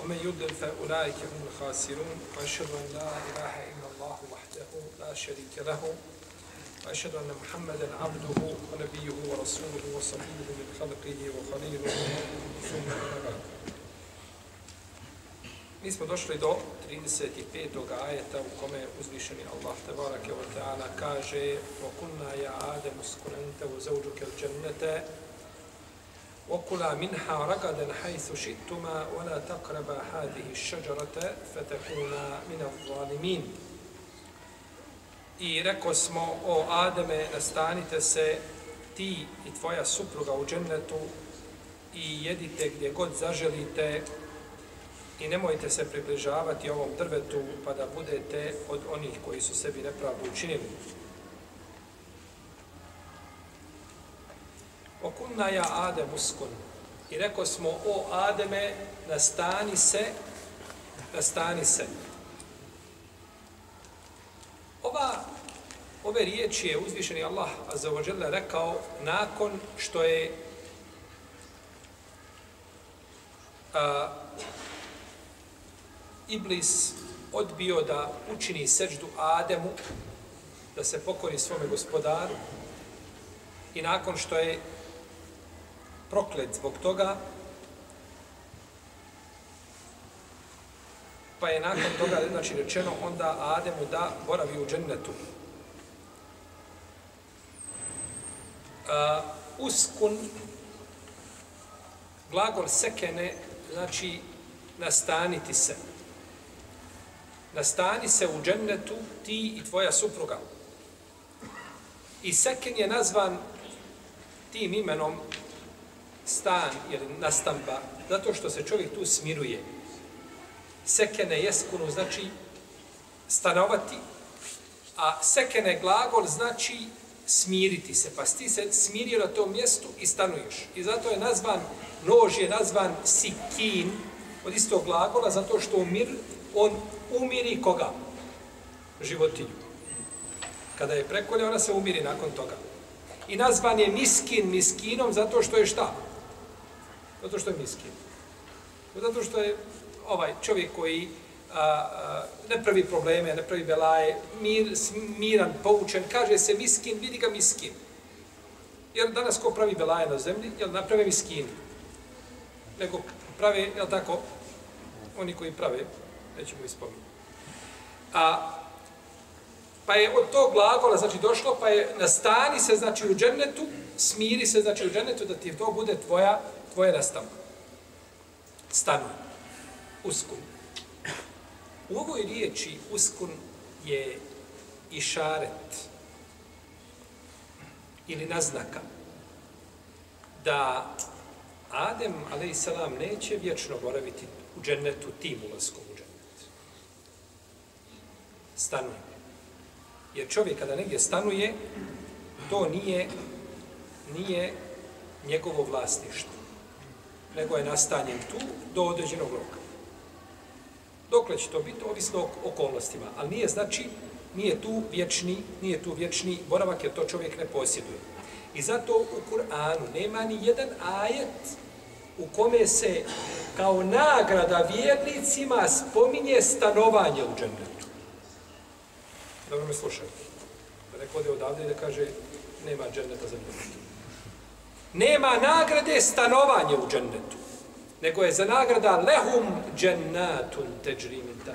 ومن يضلل فأولئك هم الخاسرون وأشهد أن لا إله إلا الله وحده لا شريك له وأشهد أن محمدا عبده ونبيه ورسوله وصفيه من خلقه وخليله ثم أما Mi smo došli do 35. ajeta u kome uzvišeni Allah tebarake wa ta'ala kaže وَكُنَّا يَا آدَمُ سْكُنَنْتَ وَزَوْجُكَ الْجَنَّةَ وَكُلَا مِنْهَا رَقَدًا حَيْثُ شِئْتُمَا وَلَا تَقْرَبَا هَذِهِ الشَّجَرَةَ فَتَكُونَا مِنَ الظَّالِمِينَ I reko smo, o Ademe, nastanite se ti i tvoja supruga u džennetu i jedite gdje god zaželite i nemojte se približavati ovom drvetu pa da budete od onih koji su sebi nepravdu učinili. Okunna ja Adem uskun. I rekao smo, o Ademe, nastani se, nastani se. Ova, ove riječi je uzvišeni Allah Azza rekao nakon što je a, Iblis odbio da učini seđdu Ademu, da se pokori svome gospodaru i nakon što je proklet zbog toga, pa je nakon toga znači rečeno onda Ademu da boravi u džennetu. Uh, uskun, glagol sekene, znači nastaniti se nastani se u džennetu ti i tvoja supruga. I Seken je nazvan tim imenom stan ili nastamba, zato što se čovjek tu smiruje. Sekene jeskunu znači stanovati, a sekene glagol znači smiriti se, pa ti se smirio na tom mjestu i stanuješ. I zato je nazvan, nož je nazvan sikin, od istog glagola, zato što umir, on umiri koga? Životinju. Kada je prekolja, ona se umiri nakon toga. I nazvan je miskin miskinom zato što je šta? Zato što je miskin. Zato što je ovaj čovjek koji a, a, ne pravi probleme, ne pravi belaje, mir, miran, poučen, kaže se miskin, vidi ga miskin. Jer danas ko pravi belaje na zemlji, jel naprave miskin? Nego prave, jel tako, oni koji prave, nećemo ispominjati. A, pa je od tog glagola, znači, došlo, pa je nastani se, znači, u džennetu, smiri se, znači, u džennetu, da ti to bude tvoja, tvoje nastavka. Stanu. Uskun. U ovoj riječi uskun je išaret ili naznaka da Adem, ali i neće vječno boraviti u džennetu tim ulaskom u džennet. Stanuje. Jer čovjek kada negdje stanuje, to nije, nije njegovo vlasništvo. Nego je nastanjen tu do određenog roka. Dokle će to biti, ovisno o okolnostima. Ali nije znači, nije tu vječni, nije tu vječni boravak, jer to čovjek ne posjeduje. I zato u Kur'anu nema ni jedan ajet u kome se kao nagrada vjernicima spominje stanovanje u džennetu. Dobro me slušajte. Da neko ode odavde i da kaže nema dženneta za džennetu. Nema nagrade stanovanje u džennetu. Nego je za nagrada lehum džennatun teđrimita.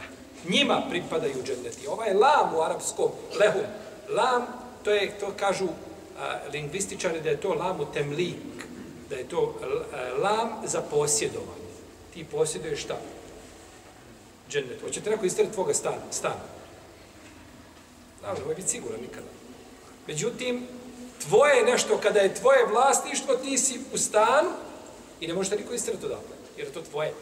Njima pripadaju dženneti. Ovaj lam u arapskom lehum. Lam, to je, to kažu a, lingvističari da je to lamu temlik, da je to lam za posjedovanje. Ti posjeduješ šta? Džennet. Hoćete neko istrati tvoga stana? stana. Znam, je biti siguran nikada. Međutim, tvoje nešto, kada je tvoje vlasništvo, ti si u stanu i ne možete niko istrati odavle, jer je to tvoje.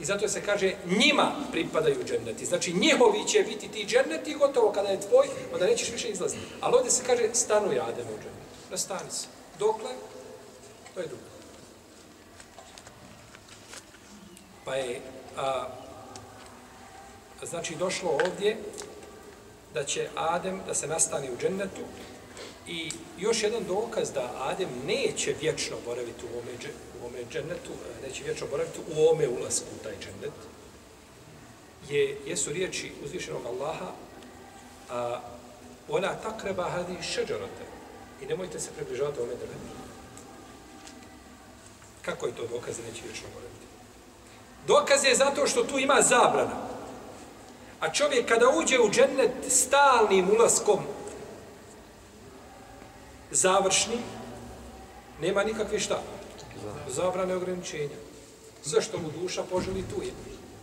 I zato se kaže njima pripadaju dženneti. Znači njihovi će biti ti dženneti i gotovo kada je tvoj, onda nećeš više izlaziti. Ali ovdje se kaže stanu Adem u džennetu. Nastani se. Dokle? To je drugo. Pa je, a, znači, došlo ovdje da će Adem da se nastani u džennetu i još jedan dokaz da Adem neće vječno boraviti u ome, u ome džennetu, e, neće vječno boraviti u ome ulasku u taj džennet, je, jesu riječi uzvišenog Allaha a, ona takreba hadi šeđarote i nemojte se približavati ome džennetu. Kako je to dokaz da neće vječno boraviti? Dokaz je zato što tu ima zabrana. A čovjek kada uđe u džennet stalnim ulaskom završni, nema nikakve šta. Zabrane ograničenja. Sve što mu duša poželi tu je.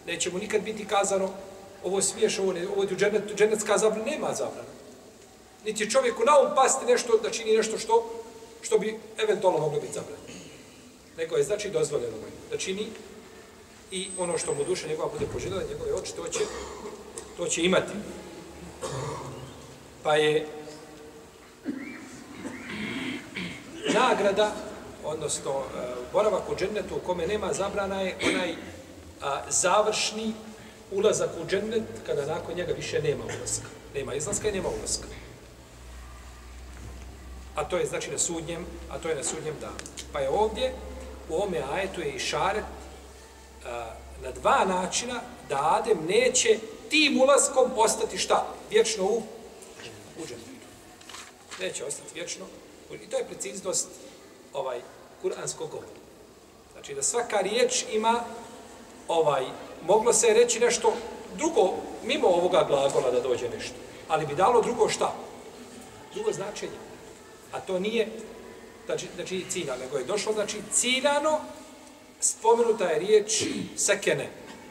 Neće mu nikad biti kazano ovo smiješ, ovo, ne, ovo je džennet, džennetska zabrana, nema zabrana. Niti čovjeku na um pasti nešto, da čini nešto što, što bi eventualno moglo biti zabrano. Neko je znači dozvoljeno mu da čini i ono što mu duša njegova bude poželjela, njegove oči, to će, to će imati. Pa je nagrada, odnosno e, boravak u džennetu u kome nema zabrana je onaj a, završni ulazak u džennet kada nakon njega više nema ulaska. Nema izlaska i nema ulaska. A to je znači na sudnjem, a to je na sudnjem danu. Pa je ovdje, u ome ajetu je i šaret a, na dva načina da Adem neće tim ulaskom ostati šta? Vječno u, u džennetu. Neće ostati vječno I to je preciznost ovaj kuranskog govora. Znači da svaka riječ ima ovaj moglo se reći nešto drugo mimo ovoga glagola da dođe nešto, ali bi dalo drugo šta? Drugo značenje. A to nije znači, znači ciljano, nego je došlo znači ciljano spomenuta je riječ sekene.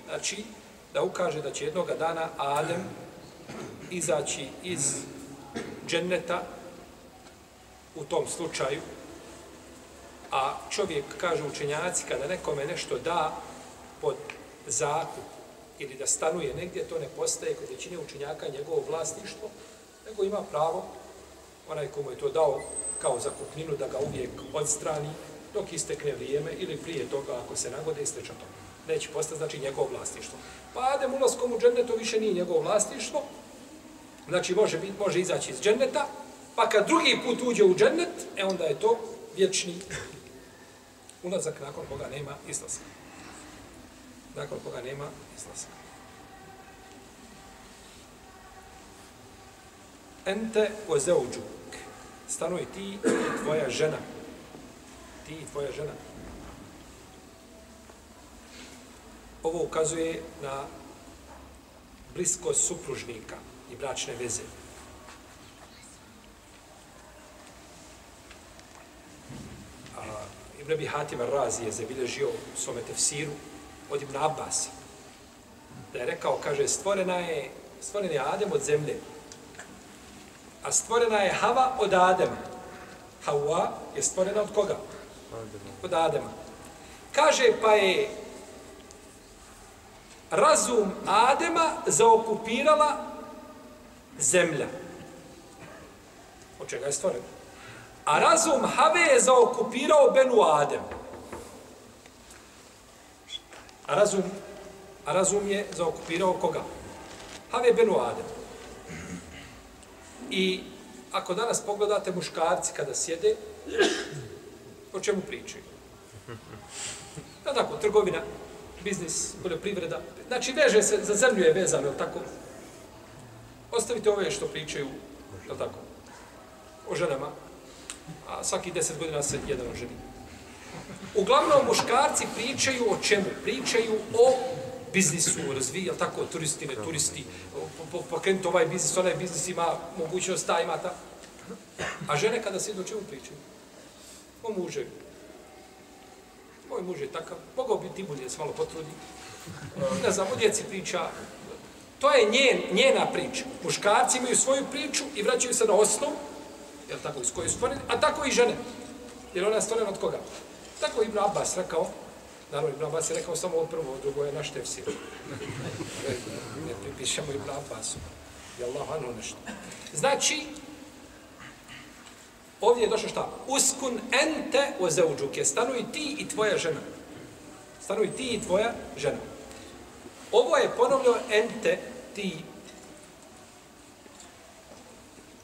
Znači da ukaže da će jednoga dana Adem izaći iz dženneta u tom slučaju, a čovjek, kaže učenjaci, kada nekome nešto da pod zakup ili da stanuje negdje, to ne postaje kod većine učenjaka njegovo vlasništvo, nego ima pravo, onaj komu je to dao kao zakupninu, da ga uvijek odstrani dok istekne vrijeme ili prije toga ako se nagode i slično toga. Neće postati, znači, njegovo vlasništvo. Pa Adem ulaskom u džennetu više nije njegovo vlasništvo, znači može, biti, može izaći iz dženneta, Pa kad drugi put uđe u džennet, e onda je to vječni ulazak nakon koga nema izlaska. Nakon koga nema izlaska. Ente o zeuđuk. Stanuj ti i tvoja žena. Ti i tvoja žena. Ovo ukazuje na bliskost supružnika i bračne veze. Ibn Abi Hatim Razi je zabilježio u svome tefsiru od Ibn Abbas. Da je rekao, kaže, stvorena je, stvoren je Adem od zemlje. A stvorena je Hava od Adema. Hawa je stvorena od koga? Od Adema. Kaže, pa je razum Adema zaokupirala zemlja. Od čega je stvoren? A razum Have je zaokupirao Benu Adem. A razum, a razum je zaokupirao koga? Have Benu Adem. I ako danas pogledate muškarci kada sjede, o čemu pričaju? Da tako, trgovina, biznis, poljoprivreda. Znači, veže se, za zemlju je vezano, je tako? Ostavite ove što pričaju, je tako? O ženama, a svaki deset godina se jedan oženi. Uglavnom, muškarci pričaju o čemu? Pričaju o biznisu, razvija, tako, turisti, ne turisti, pokrenuti ovaj biznis, onaj biznis ima mogućnost, ta ima ta. A žene kada se o čemu pričaju? O muževi. Moj muž je takav, mogao bi ti bolje se malo potrudi. Ne znam, u djeci priča. To je njen, njena priča. Muškarci imaju svoju priču i vraćaju se na osnovu, jel tako, iz koje stvorene, a tako i žene. Jer ona je stvorena od koga? Tako Ibn Abbas rekao, Naravno, Ibn Abbas je rekao samo ovo prvo, ovo drugo je naš tefsir. Ne, pripišemo Ibn Abbasu. Je Allah anu nešto. Znači, ovdje je došlo šta? Uskun ente o zeuđuke. Stanuj ti i tvoja žena. Stanuj ti i tvoja žena. Ovo je ponovno ente, ti.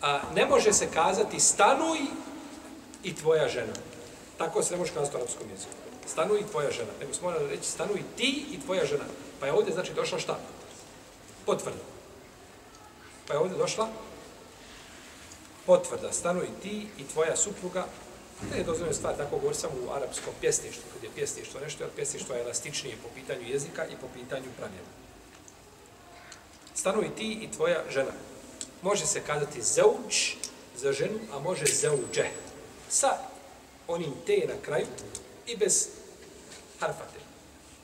A ne može se kazati stanuj i tvoja žena. Tako se ne može kazati u arapskom jeziku. Stanuj i tvoja žena. Nego smo morali reći stanuj ti i tvoja žena. Pa je ovdje znači došla šta? Potvrda. Pa je ovdje došla potvrda. Stanuj ti i tvoja supruga. Ne je dozvoljeno stvar, tako govorim samo u arapskom pjesništvu, kad je pjesništvo nešto, jer pjesništvo je elastičnije po pitanju jezika i po pitanju pravila. Stanuj ti i tvoja žena. Može se kazati zauč za ženu, a može zauđe. Sa onim te na kraju i bez harfate.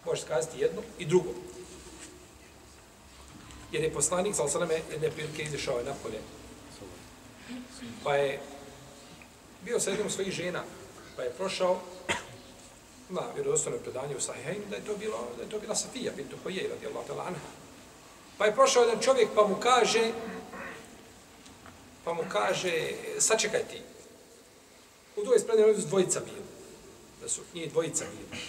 Može se kazati jedno i drugo. Jer je poslanik, sa osaname, jedne prilike izišao je napolje. Pa je bio sa jednom svojih žena, pa je prošao na vjerodostojno predanje u Sahihain, da je to bilo, da je to bila Safija bintu Hojej, radijallahu ta'ala anha. Pa je prošao jedan čovjek pa mu kaže, pa mu kaže, sačekaj ti. U dvoje spredne su dvojica bili. Da su nije dvojica bili.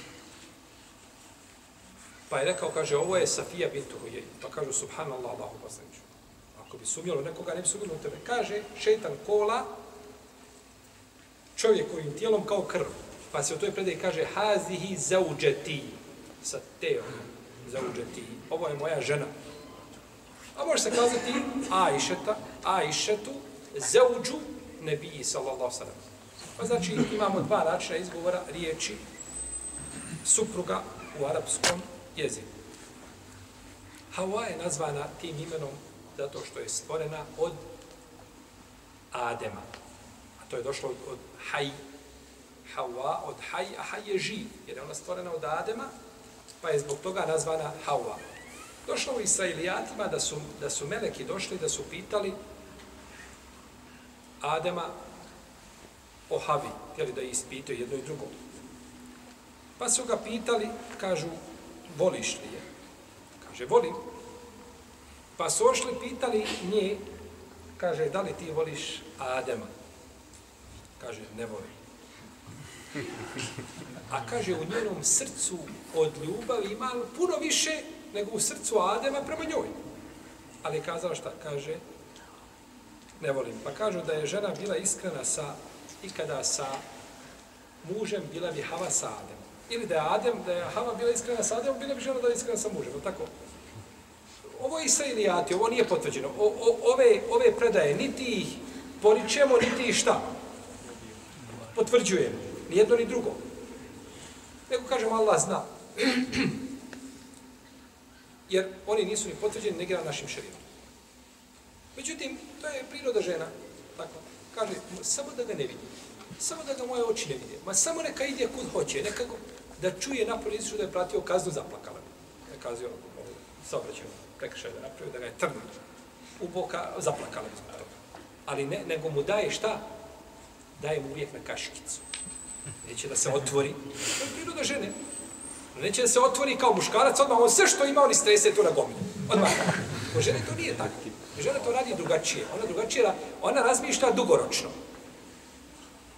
Pa je rekao, kaže, ovo je Safija bintu Hujej. Pa kažu, subhanallah, Allahu poslaniću. Ako bi sumnjalo nekoga, ne bi sumnjalo u tebe. Kaže, šetan kola, čovjekovim tijelom kao krv. Pa se u toj predaji kaže, hazihi zauđeti. Sa teom, zauđeti. Ovo je moja žena. A može se kazati Ajšeta, Ajšetu, zauđu nebiji, sallallahu sallam. Pa znači imamo dva načina izgovora riječi supruga u arapskom jeziku. Hawa je nazvana tim imenom zato što je stvorena od Adema. A to je došlo od, od Haj. Hawa od Haj, a Haj je živ, jer je ona stvorena od Adema, pa je zbog toga nazvana Hawa. Došlo u Israilijatima da su, da su meleki došli da su pitali Adema o Havi, htjeli da ispitaju jedno i drugo. Pa su ga pitali, kažu, voliš li je? Kaže, volim. Pa su ošli pitali nje, kaže, da li ti voliš Adema? Kaže, ne volim. A kaže, u njenom srcu od ljubavi ima puno više nego u srcu Adema prema njoj. Ali je kazala šta? Kaže, ne volim. Pa kažu da je žena bila iskrena sa, ikada sa mužem, bila bi Hava sa Adem. Ili da je Adem, da je Hava bila iskrena sa Ademom, bila bi žena da je iskrena sa mužem. Tako? Ovo je Israilijati, ovo nije potvrđeno. O, o, ove, ove predaje, niti ih poričemo, niti ih šta? Potvrđujemo. Ni jedno, ni drugo. Nego kažemo, Allah zna. Jer oni nisu ni potvrđeni, negira našim šerijom. Međutim, to je priroda žena. Tako. Kaže, samo da ga ne vidi. Samo da ga moje oči ne vidi. Ma samo neka ide kud hoće. Neka go, da čuje napolje izušu da je pratio kaznu zaplakala. Ne kazio ono, saobraćaju, prekršaj da napravio, da ga je trnu u boka, zaplakala zbog toga. Ali ne, nego mu daje šta? Daje mu uvijek na kaškicu. Neće da se otvori. To je priroda žene. Neće da se otvori kao muškarac, odmah on sve što ima, on istrese to na gomilu. Odmah. Ko žene to nije tako. Žena to radi drugačije. Ona drugačije, ona razmišlja dugoročno.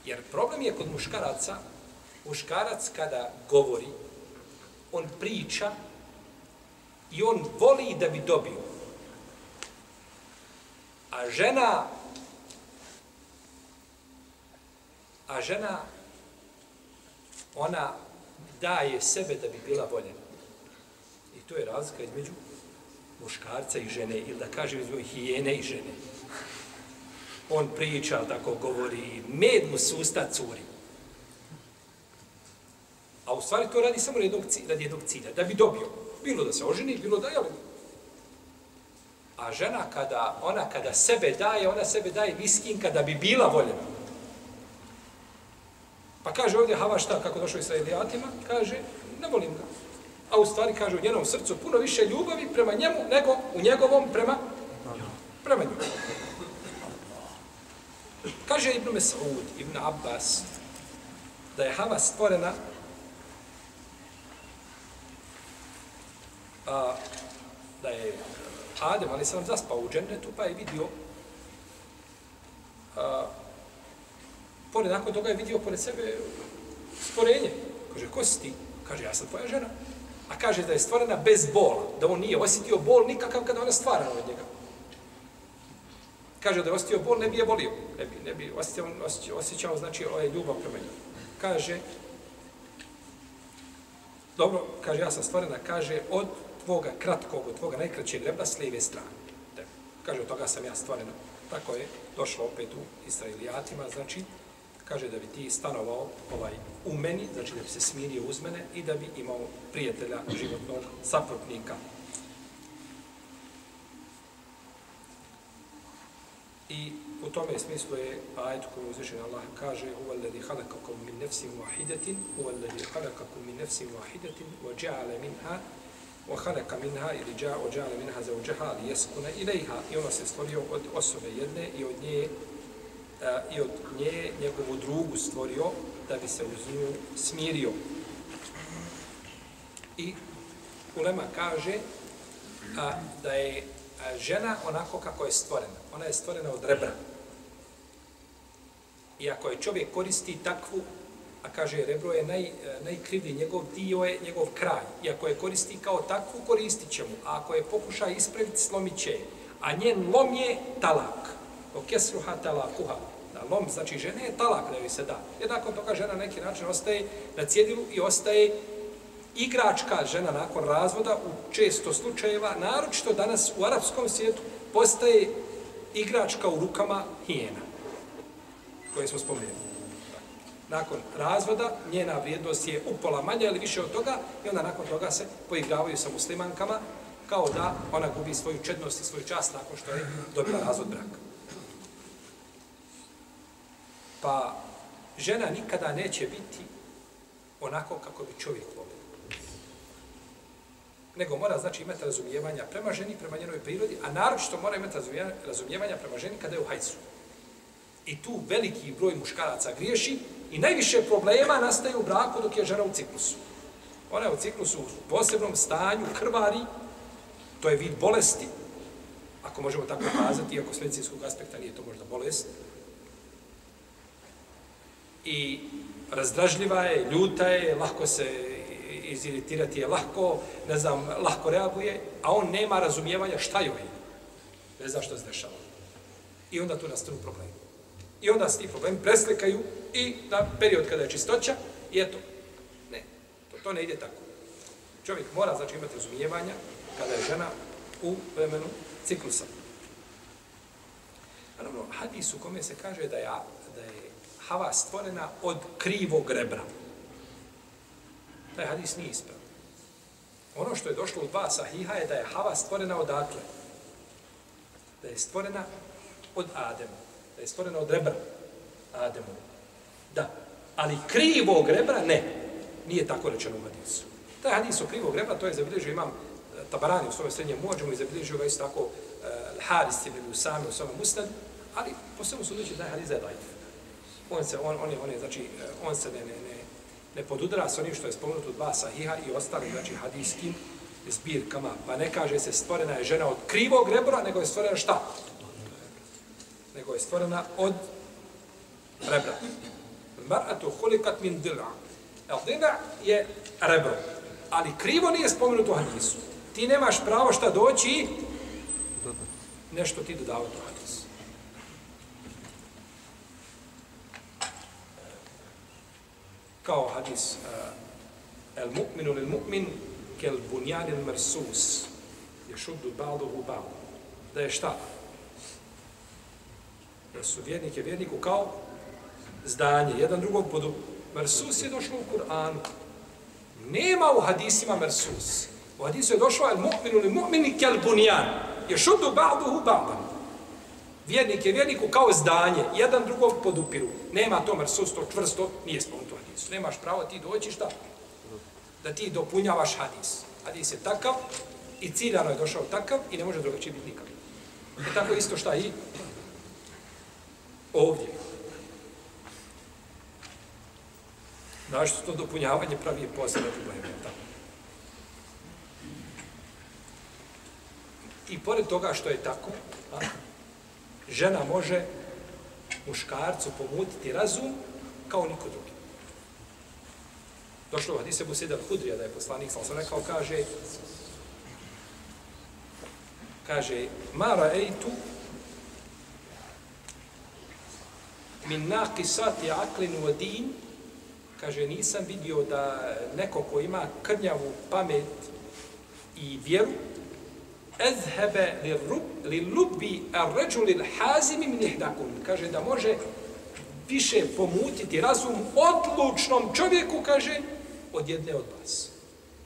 Jer problem je kod muškaraca, muškarac kada govori, on priča i on voli da bi dobio. A žena a žena ona daje sebe da bi bila voljena. I to je razlika između muškarca i žene, ili da kažem između hijene i žene. On priča, tako govori, med mu susta curi. A u stvari to radi samo radi jednog cilja, da bi dobio. Bilo da se oženi, bilo da je A žena kada, ona kada sebe daje, ona sebe daje miskin kada bi bila voljena. Pa kaže ovdje Hava šta, kako došao i sa Elijatima, kaže, ne volim ga. A u stvari kaže u njenom srcu puno više ljubavi prema njemu nego u njegovom prema, prema njemu. Kaže Ibn Mes'ud, Ibn Abbas, da je Hava stvorena a, da je e, Adem, ali sam zaspao u džennetu, pa je vidio a, pored, nakon toga je vidio pored sebe stvorenje. Kaže, ko si ti? Kaže, ja sam tvoja žena. A kaže da je stvorena bez bola, da on nije osjetio bol nikakav kada ona stvara od njega. Kaže da je osjetio bol, ne bi je volio. Ne bi, ne bi osjećao, osjećao, osjećao znači, ovaj ljubav prema njoj. Kaže, dobro, kaže, ja sam stvorena, kaže, od tvoga kratkog, od tvoga najkraćeg rebra s lijeve strane. De. Kaže, od toga sam ja stvoren. Tako je došlo opet u Israelijatima, znači, kaže da bi ti stanovao ovaj, u meni, znači da bi se smirio uz mene i da bi imao prijatelja životnog saprotnika. I u tome smislu je ajet koji uzvišen Allah kaže huwa halakakum min nefsim wahidatin huwa halakakum min nefsim wahidatin wa ja'ala minha وَحَلَكَ مِنْهَا minha ili ja'a wa ja'ala minha zawjaha liyaskuna i ona se stvorio od osobe jedne i od nje a, i od nje njegovu drugu stvorio da bi se uz nju smirio. I Ulema kaže a, da je a, žena onako kako je stvorena. Ona je stvorena od rebra. I ako je čovjek koristi takvu, a kaže rebro je naj, e, najkrivlji, njegov dio je njegov kraj. I ako je koristi kao takvu, koristit će mu. A ako je pokuša ispraviti, slomit će. A njen lom je talak. O kesruha talakuha. Da, lom znači žene je talak da joj se da. Jer nakon toga žena neki način ostaje na cjedilu i ostaje igračka žena nakon razvoda u često slučajeva, naročito danas u arapskom svijetu, postaje igračka u rukama hijena, koje smo spomenuli. Nakon razvoda, njena vrijednost je upola manja ili više od toga i onda nakon toga se poigravaju sa muslimankama kao da ona gubi svoju čednost i svoju čast nakon što je dobila razvod braka. Pa žena nikada neće biti onako kako bi čovjek volio. Nego mora znači imati razumijevanja prema ženi, prema njenoj prirodi, a naročito mora imati razumijevanja prema ženi kada je u hajcu. I tu veliki broj muškaraca griješi i najviše problema nastaje u braku dok je žena u ciklusu. Ona je u ciklusu u posebnom stanju, krvari, to je vid bolesti, ako možemo tako kazati, iako s medicinskog aspekta nije to možda bolest, i razdražljiva je, ljuta je, lahko se iziritirati je lahko, ne znam, lahko reaguje, a on nema razumijevanja šta joj je. Ne zna što se dešava. I onda tu nastanu problemi. I onda se ti problemi preslikaju i na period kada je čistoća i eto. Ne, to, to ne ide tako. Čovjek mora znači imati razumijevanja kada je žena u vremenu ciklusa. Naravno, hadis u kome se kaže da je, da je Hava stvorena od krivog rebra. Taj hadis nije ispravan. Ono što je došlo u dva sahiha je da je Hava stvorena od Atle. Da je stvorena od Adema. Je stvorena od rebra Ademu. Da. Ali krivog rebra ne. Nije tako rečeno u hadisu. Taj hadis o krivog rebra, to je zabilježio imam e, Tabarani u svojom srednjem muadžumu i zabilježio ga isto tako e, uh, Haris ibn Usami u svome ustanu, ali po svemu su da je hadis je dajte on se on on je on je znači e, on se ne ne ne ne podudara sa onim što je spomenuto dva sahiha i ostali znači hadijskim zbirkama pa ne kaže se stvorena je žena od krivog rebra nego je stvorena šta nego je stvorena od rebra. Mar'atu hulikat min dil'a. El dil'a je rebro ali krivo nije spomenuto u hadisu. Ti nemaš pravo šta doći nešto ti dodavati u hadisu. Kao hadis uh, el mu'minu lil mu'min kel bunjanil mersus je šuddu ba'duhu ba'du. Da je šta? Da su vjernike vjerniku kao zdanje, jedan drugog budu mersus je došlo u Kur'anu nema u hadisima mersus u hadisu je došlo el mu'minu li mu'mini kel bunjan je šuddu ba'duhu ba'dan. Vjernik je vjerniku kao zdanje, jedan drugog podupiru. Nema to mersus, to čvrsto, nije spomenuto hadisu. Nemaš pravo ti doći šta? Da ti dopunjavaš hadis. Hadis je takav i ciljano je došao takav i ne može drugačije biti nikak. E tako isto šta i ovdje. Znaš što to dopunjavanje pravi je posebno probleme. I pored toga što je tako, a, žena može muškarcu pomutiti razum kao niko drugi. Došlo u hadise Busida Hudrija da je poslanik, sam sam rekao, kaže, kaže, Mara ejtu min naqisati aqlin wa din. Kaže nisam vidio da neko ko ima krnjavu pamet i vjeru ezhebe li lubi ar-rajul al-hazim min ihdakum. Kaže da može više pomutiti razum odlučnom čovjeku kaže od jedne od vas.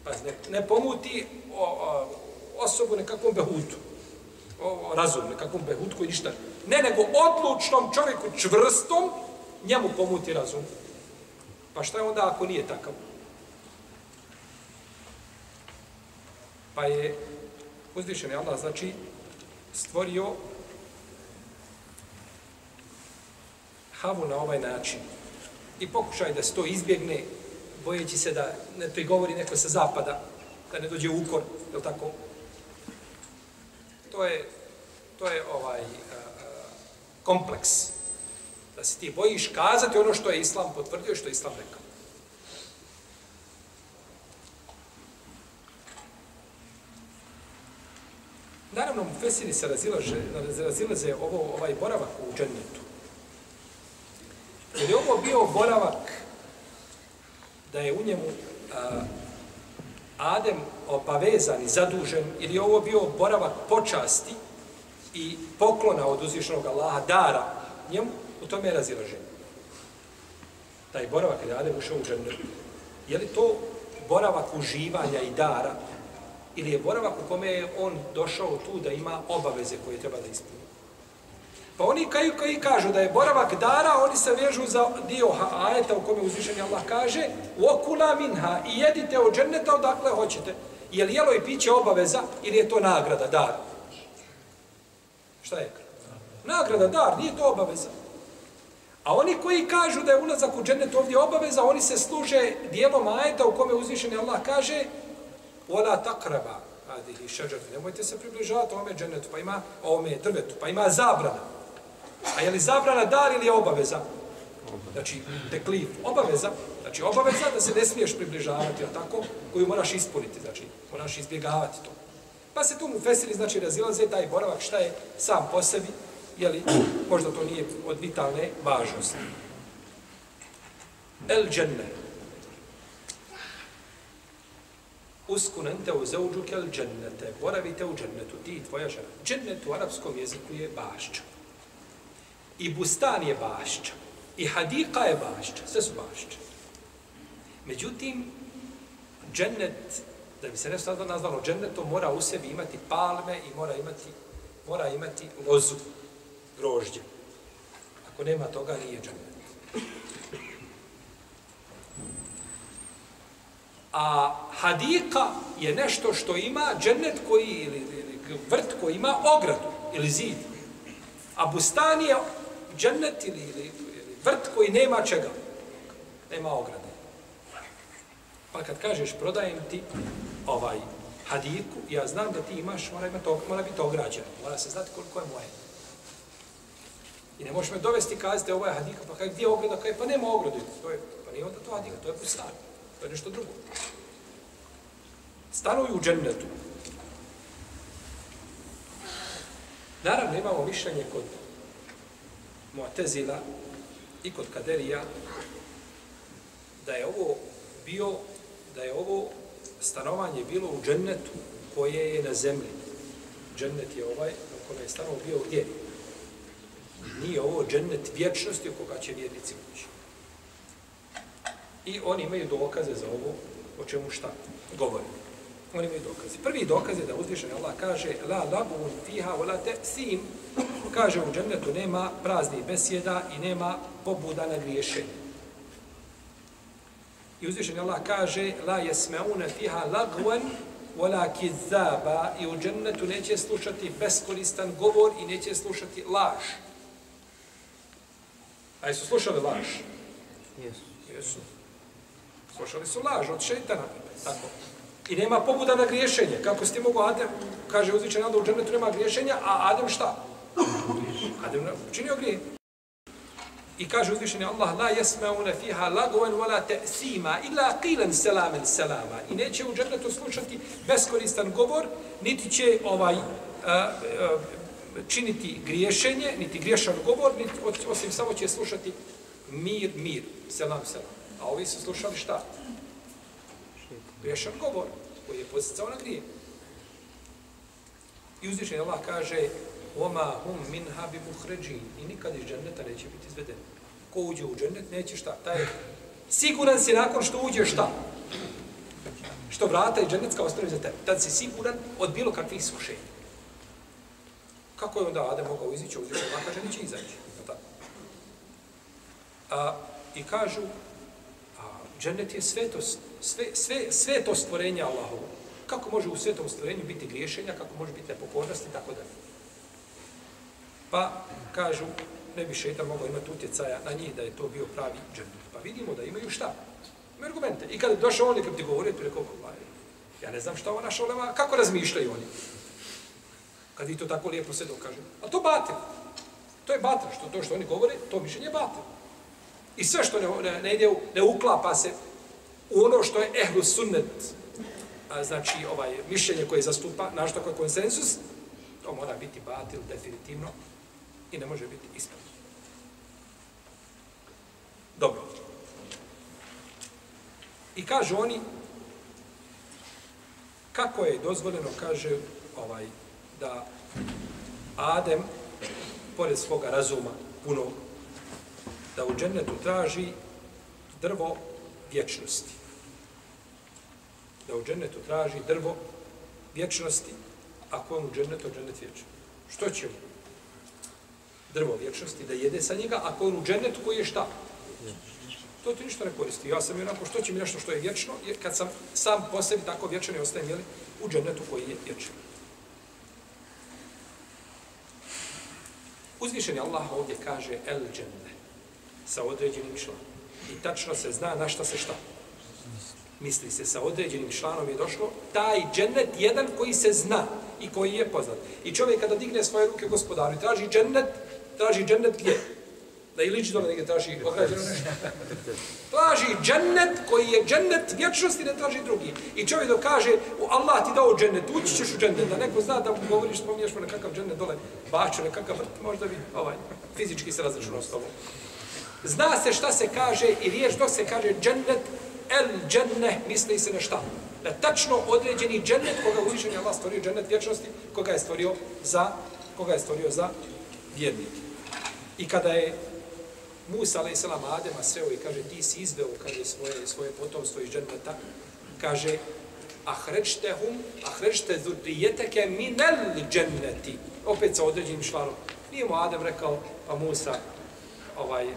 Pa ne, ne pomuti o, o, osobu nekakvom behutu o, razum nekakvom behutu koji ništa. ne Ne, nego odlučnom čovjeku čvrstom njemu pomuti razum Pa šta je onda ako nije takav? Pa je uzvišen je Allah, znači, stvorio havu na ovaj način. I pokušaj da se to izbjegne, bojeći se da ne prigovori neko sa zapada, da ne dođe ukor, je tako? To je, to je ovaj a, kompleks da se ti bojiš kazati ono što je Islam potvrdio i što je Islam rekao. Naravno, u Fesini se razilaze, razilaze ovo, ovaj boravak u džennetu. Jer je ovo bio boravak da je u njemu a, Adem obavezan i zadužen, ili je ovo bio boravak počasti i poklona od uzvišenog Allaha, dara njemu, U tome je razilaženje. Taj boravak je Adem ušao u džennet, je li to boravak uživanja i dara, ili je boravak u kome je on došao tu da ima obaveze koje treba da ispuni? Pa oni koji, koji kažu da je boravak dara, oni se vežu za dio ajeta u kome uzvišenje Allah kaže okula minha i jedite od dženneta odakle hoćete. Je li jelo i piće obaveza ili je to nagrada, dar? Šta je? Nagrada, dar, nije to obaveza. A oni koji kažu da je ulazak u džennet ovdje obaveza, oni se služe dijelom ajeta u kome uzvišeni Allah kaže Ola takraba, adihi šeđar, nemojte se približavati ovome džennetu, pa ima ovome drvetu, pa ima zabrana. A je li zabrana dar ili je obaveza? Znači, teklif, obaveza, znači obaveza da se ne smiješ približavati, a tako, koju moraš ispuniti, znači, moraš izbjegavati to. Pa se tu mu fesili, znači, razilaze taj boravak, šta je sam po sebi, jeli, možda to nije od vitalne važnosti. El dženne. Uskunente u zauđuke el džennete. Boravite u džennetu, ti i tvoja žena. Džennet u arapskom jeziku je bašća. I bustan je bašća. I hadika je bašća. Sve su bašće. Međutim, džennet, da bi se nešto nazvalo džennetom, mora u sebi imati palme i mora imati, mora imati lozu grožđe. Ako nema toga, nije džennet. A hadika je nešto što ima džennet koji, ili, ili vrt koji ima ogradu ili zid. A bustan je džennet ili, ili, ili vrt koji nema čega. Nema ograde. Pa kad kažeš prodajem ti ovaj hadirku, ja znam da ti imaš, mora, imati, mora biti ograđeno. Mora se znati koliko je moje. I ne možeš me dovesti i kazati ovo je hadika, pa kaj, gdje je ograda? Kaj, pa nema ograde. To je, pa nije onda to hadika, to je pustan. To je nešto drugo. Stanuju u džennetu. Naravno, imamo mišljenje kod Mu'tezila i kod Kaderija da je ovo bio, da je ovo stanovanje bilo u džennetu koje je na zemlji. Džennet je ovaj, na kome je stanovo bio gdje? Nije ovo džennet vječnosti u koga će vjernici ući. I oni imaju dokaze za ovo, o čemu šta govori. Oni imaju dokaze. Prvi dokaz je da uzvišen Allah kaže La labun fiha wa la sim kaže u džennetu nema praznih besjeda i nema pobuda na griješenje. I uzvišen Allah kaže La jesmeune fiha lagvan vola kizaba i u džennetu neće slušati beskoristan govor i neće slušati laž. A su slušali laž? Jesu. Jesu. Slušali su laž od šeitana. Tako. I nema pobuda na griješenje. Kako ste mogu Adem, kaže uzvičan Allah, u džennetu nema griješenja, a Adem šta? Adem učinio grije. I kaže uzvišeni Allah, la jesmeune fiha lagoven wala te'sima, illa qilan selamen selama. I neće u džennetu slušati beskoristan govor, niti će ovaj uh, uh, činiti griješenje, niti griješan govor, niti, osim samo će slušati mir, mir, selam, selam. A ovi su slušali šta? Griješan govor, koji je posjecao na grije. I uzvišeni Allah kaže, Oma hum min habi muhređin. I nikad iz dženneta neće biti izveden. Ko uđe u džennet, neće šta. Taj siguran si nakon što uđe šta? Što vrata i džennetska ostane za tebe. Tad si siguran od bilo kakvih iskušenja. Kako je onda Adem mogao izići ovdje? Allah kaže, neće izaći. A, I kažu, a, džennet je svetost, sve, sve, sve to stvorenje Allahovo. Kako može u svetom stvorenju biti griješenja, kako može biti nepokornost i tako dalje. Pa kažu, ne bi šeitan mogao imati utjecaja na njih da je to bio pravi džennet. Pa vidimo da imaju šta? Imaju argumente. I kada došao on i kada ti govorio, ti rekao, pa, ja ne znam šta ova naša olema, kako razmišljaju oni? Kad i to tako lijepo se dokažu. A to batil. To je batil. Što to što oni govore, to mišljenje je batil. I sve što ne, ne, ne ide, ne uklapa se u ono što je ehlu sunnet, a, znači ovaj mišljenje koje zastupa, našto kao konsensus, to mora biti batil definitivno i ne može biti ispravno. Dobro. I kažu oni, kako je dozvoljeno, kaže, ovaj, da Adem, pored svoga razuma, puno, da u džennetu traži drvo vječnosti. Da u džennetu traži drvo vječnosti, ako on u džennetu, džennet vječan. Što će mu? Drvo vječnosti, da jede sa njega, ako on u džennetu koji je šta? To ti ništa ne koristi. Ja sam onako, što će mi nešto što je vječno, kad sam sam po sebi tako vječan i ostajem jeli, u džennetu koji je vječan. Uzvišeni Allah ovdje kaže el dženne sa određenim članom. I tačno se zna na šta se šta. Misli se sa određenim članom je došlo taj džennet jedan koji se zna i koji je poznat. I čovjek kada digne svoje ruke gospodaru i traži džennet, traži džennet gdje? Da i liči tome negdje traži ograđeno nešto. Traži džennet koji je džennet vječnosti, ne traži drugi. I čovjek dok kaže, Allah ti dao džennet, ući ćeš u džennet, da neko zna da govoriš, spominješ mu nekakav džennet dole, baču nekakav vrt, možda bi ovaj, fizički se razračunao s tobom. Zna se šta se kaže i riješ dok se kaže džennet, el dženne, misli se na šta? Na tačno određeni džennet koga uzvišen je Allah stvorio džennet vječnosti, koga je stvorio za, koga je stvorio za vjernike. I kada je Musa, alaih salam, Adema sreo i kaže, ti si izveo, kaže, svoje, svoje potomstvo iz dženneta, kaže, ahrećte hum, ahrećte zurrijeteke minel dženneti. Opet sa određenim šlanom. Nije mu Adem rekao, pa Musa, ovaj,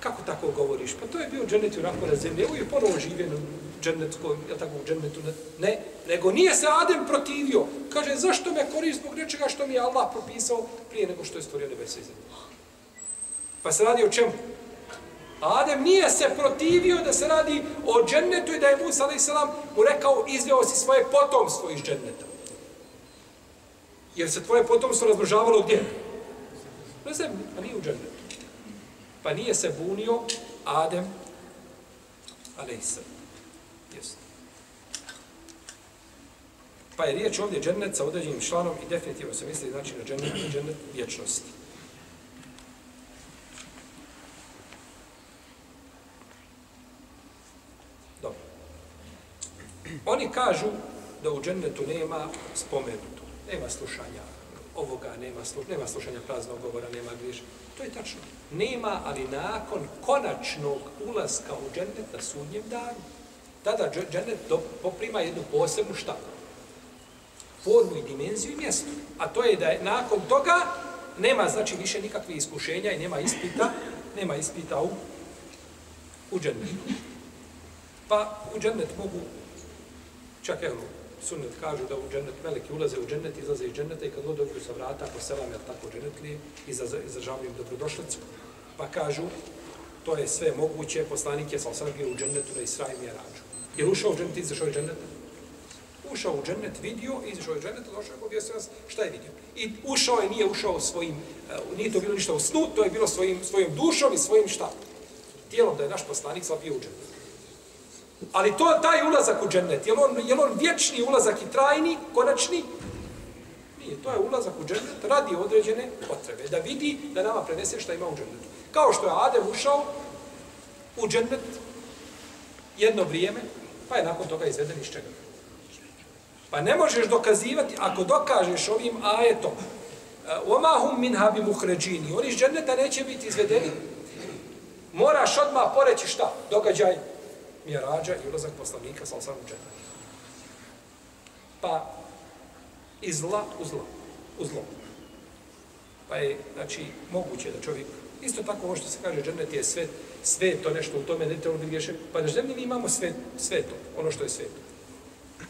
kako tako govoriš? Pa to je bio džennet u rakona zemlje, evo je ponovo živjen u džennetskom, ja tako u džennetu, ne, nego nije se Adem protivio. Kaže, zašto me koriš zbog nečega što mi je Allah propisao prije nego što je stvorio nebesa i zemlje? Pa se radi o čemu? Adem nije se protivio da se radi o džennetu i da je Musa a.s. mu rekao izveo si svoje potomstvo iz dženneta. Jer se tvoje potomstvo razmnožavalo gdje? Na zemlji, a nije u džennetu. Pa nije se bunio Adem a.s. Jesu. Pa je riječ ovdje džennet sa određenim članom i definitivno se misli znači na džennet, na džennet vječnosti. Dobro. Oni kažu da u džennetu nema spomenuto, nema slušanja ovoga, nema, sluš, nema slušanja praznog govora, nema griža. To je tačno. Nema, ali nakon konačnog ulaska u džennet na sudnjem danu, tada džennet poprima jednu posebnu šta? Formu i dimenziju i mjesto. A to je da je nakon toga nema znači više nikakvih iskušenja i nema ispita, nema ispita u, u džennetu. Pa u džennet mogu, čak evo, sunnet kažu da u džennet meleki ulaze u džennet, izlaze iz dženneta i kad god dođu sa vrata, po selam, jer tako džennet li, izražavaju im dobrodošlicu. Pa kažu, to je sve moguće, poslanik je sam sam u džennetu na Israim i Arađu. Jer ušao u džennet, izašao iz dženneta? ušao u džennet, vidio, izašao iz dženneta, došao i objasnio nas šta je vidio. I ušao je, nije ušao svojim, uh, nije to bilo ništa u snu, to je bilo svojim, svojim dušom i svojim šta? Tijelom da je naš poslanik sad bio u džennet. Ali to taj ulazak u džennet, je on, je on vječni ulazak i trajni, konačni? Nije, to je ulazak u džennet radi određene potrebe, da vidi, da nama prenese šta ima u džennetu. Kao što je Adem ušao u džennet jedno vrijeme, pa je nakon toga izveden iz čega. Pa ne možeš dokazivati, ako dokažeš ovim ajetom, وَمَا هُمْ مِنْهَا بِمُخْرَجِينِ Oni iz dženneta neće biti izvedeni. Moraš odmah poreći šta? Događaj mjerađa i ulazak poslanika sa osam džennet. Pa iz zla u zlo. U zlo. Pa je, znači, moguće da čovjek Isto tako ovo što se kaže, džennet je svet, sve to nešto u tome, ne treba biti griješe. Pa na zemlji mi imamo sve, sve to, ono što je sveto.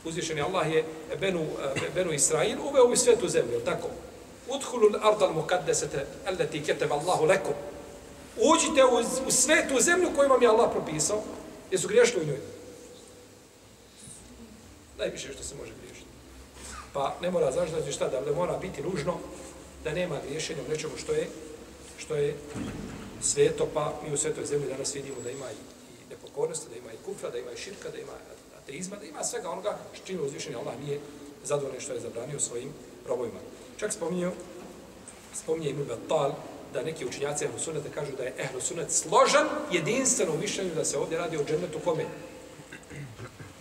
Uzvišen je Allah je Benu, eh, Benu Israil uveo u svetu zemlju, tako? Udhulu ardal mukaddesete, allati keteba Allahu lekom. Uđite u, u svetu zemlju koju vam je Allah propisao, jesu griješili u njoj. Najviše što se može griješiti. Pa ne mora, znaš da šta, da mora biti nužno da nema griješenja u nečemu što je što je sveto, pa mi u svetoj zemlji danas vidimo da ima i, i nepokornosti, da ima i kufra, da ima i širka, da ima ateizma, da ima svega onoga što čime uzvišenje Allah nije zadovoljno što je zabranio svojim robovima. Čak spominju, spominje Ibn Battal, da neki učinjaci Ehlu Sunnata kažu da je Ehlu sunnet složan jedinstveno u mišljenju da se ovdje radi o džennetu kome?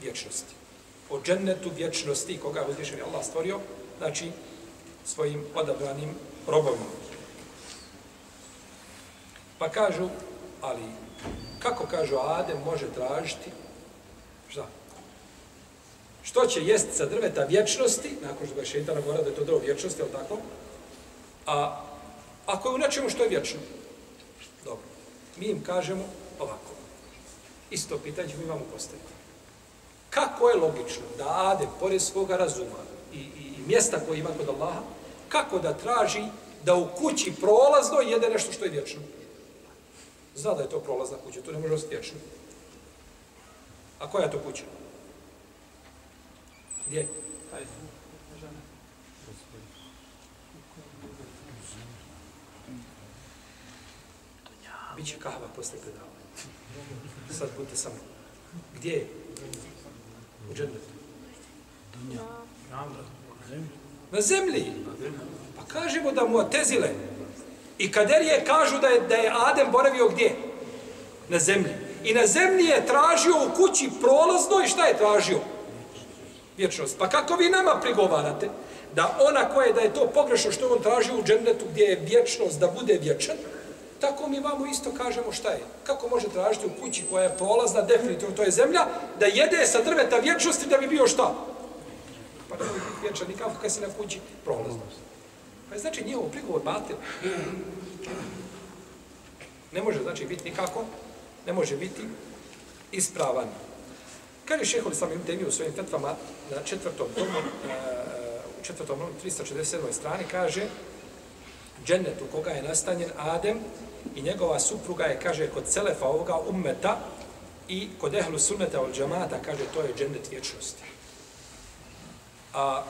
Vječnosti. O džennetu vječnosti koga je uzvišen Allah stvorio, znači svojim odabranim robovima. Pa kažu, ali kako kažu Adem može tražiti? Šta? Što će jest sa drveta vječnosti, nakon što ga je šeitana govorio da je to drvo vječnosti, ali tako? A ako je u nečemu što je vječno? Dobro. Mi im kažemo ovako. Isto pitanje ćemo imamo postaviti. Kako je logično da Adem, pored svoga razuma i, i, i mjesta koje ima kod Allaha, kako da traži da u kući prolazno jede nešto što je vječno? Zna da je to prolazna kuća, to ne može ostati vječno. A koja je to kuća? Gdje? Hajde. Biće kahva posle predavanja. Sad budite samo. Gdje je? U džennetu. Na zemlji. Pa kažemo da mu atezile. I kaderije kažu da je, da je Adem boravio gdje? Na zemlji. I na zemlji je tražio u kući prolazno i šta je tražio? Vječnost. Pa kako vi nama prigovarate da ona koja je da je to pogrešno što on tražio u džennetu gdje je vječnost da bude vječan, tako mi vamo isto kažemo šta je. Kako može tražiti u kući koja je prolazna, definitivno to je zemlja, da jede sa drveta vječnosti da bi bio šta? Pa ne može biti vječan nikako kad si na kući prolazna. Pa je znači njihov prigovor batil. Ne može znači biti nikako, ne može biti ispravan. Kaže šehovi sam im temi u svojim fetvama na četvrtom tomu, u četvrtom tomu, 347. strani, kaže džennet u koga je nastanjen Adem i njegova supruga je, kaže, kod selefa ovoga ummeta i kod ehlu sunneta od džamata, kaže, to je džennet vječnosti. A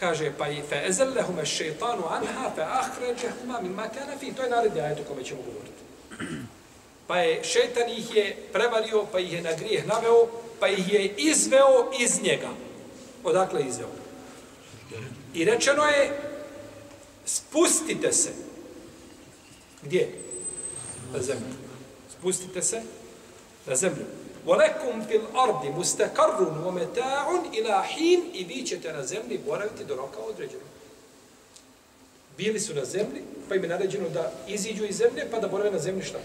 kaže pa i fe ezellehume šeitanu anha fa ahređehuma min kana fi. To je naredni ajet o kome ćemo govoriti. Pa je šejtan ih je prevario pa ih je na grijeh naveo pa ih je izveo iz njega. Odakle izveo? I rečeno je spustite se gdje na zemlju spustite se na zemlju وَلَكُمْ فِي الْأَرْضِ مُسْتَكَرٌ وَمَتَاعٌ إِلَى حِينٍ I vi ćete na zemlji boraviti do roka određenog. Bili su na zemlji, pa im je naređeno da iziđu iz zemlje, pa da borave na zemlji šta?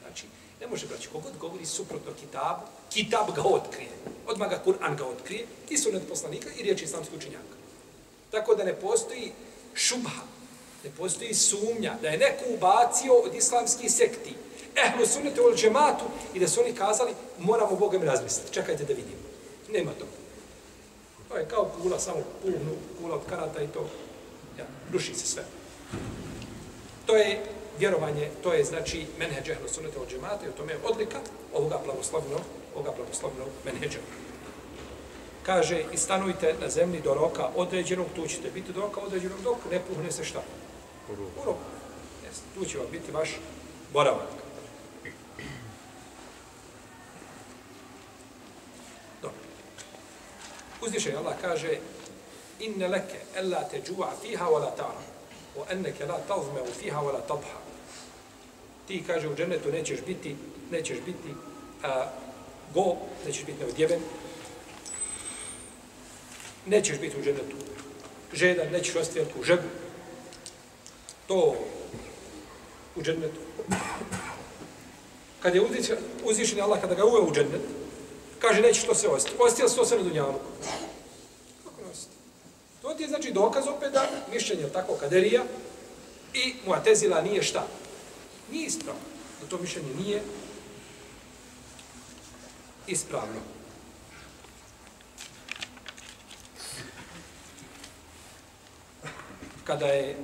Znači, ne može braći, kogod govori suprotno kitabu, kitab ga otkrije. Odmah ga Kur'an ga otkrije, i sunet poslanika i riječi islamski učenjaka. Tako da ne postoji šubha, ne postoji sumnja da je neko ubacio od islamskih sekti ehlu sunnete ul džematu i da su oni kazali moramo Boga razmisliti, čekajte da vidimo. Nema to. To je kao kula, samo punu kula od karata i to ja, ruši se sve. To je vjerovanje, to je znači menheđa ehlu sunnete ul džemata i o tome je odlika ovoga blagoslovnog, ovoga blagoslovnog menheđa kaže i stanujte na zemlji do roka određenog, tu ćete biti do roka određenog, dok ne puhne se šta? U roku. Jeste, tu će vam biti vaš boravak. Dobro. Uzvišen Allah kaže inne leke ella te džu'a fiha wa la ta'ra wa enneke la tazme u fiha wa la tadha ti kaže u džennetu nećeš biti nećeš biti a, go, nećeš biti neodjeven nećeš biti u džennetu žedan, nećeš ostaviti u žebu to u džennetu kad je uzvišen Allah kada ga uveo u džennet kaže nećeš to sve ostati ostati to sve na dunjalu To ti je znači dokaz opet da mišljenje tako kaderija i muatezila nije šta? Nije ispravno. Da to mišljenje nije ispravno. Kada je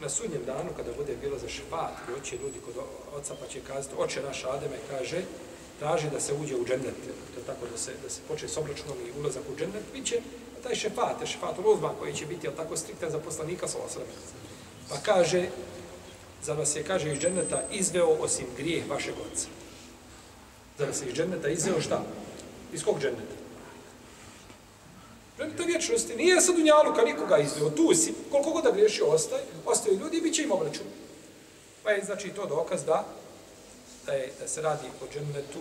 na sudnjem danu, kada bude bilo za šefat, doći ljudi kod oca pa će kazati, oče naš Ademe kaže, traži da se uđe u džennet, to tako da se, da se počne s obračunom i ulazak u džennet, bit će taj šefat, šefat Ruzban koji će biti, tako, striktan za poslanika sa osrame. Pa kaže, za vas je, kaže, iz dženneta izveo osim grijeh vašeg oca. Za vas je iz dženneta izveo šta? Iz kog dženneta? Dženneta vječnosti. Nije sad u njaluka nikoga izveo. Tu si, koliko god da griješi ostaje, ostaju ljudi i bit će im obračun. Pa je, znači, to dokaz da, da, je, da se radi o džennetu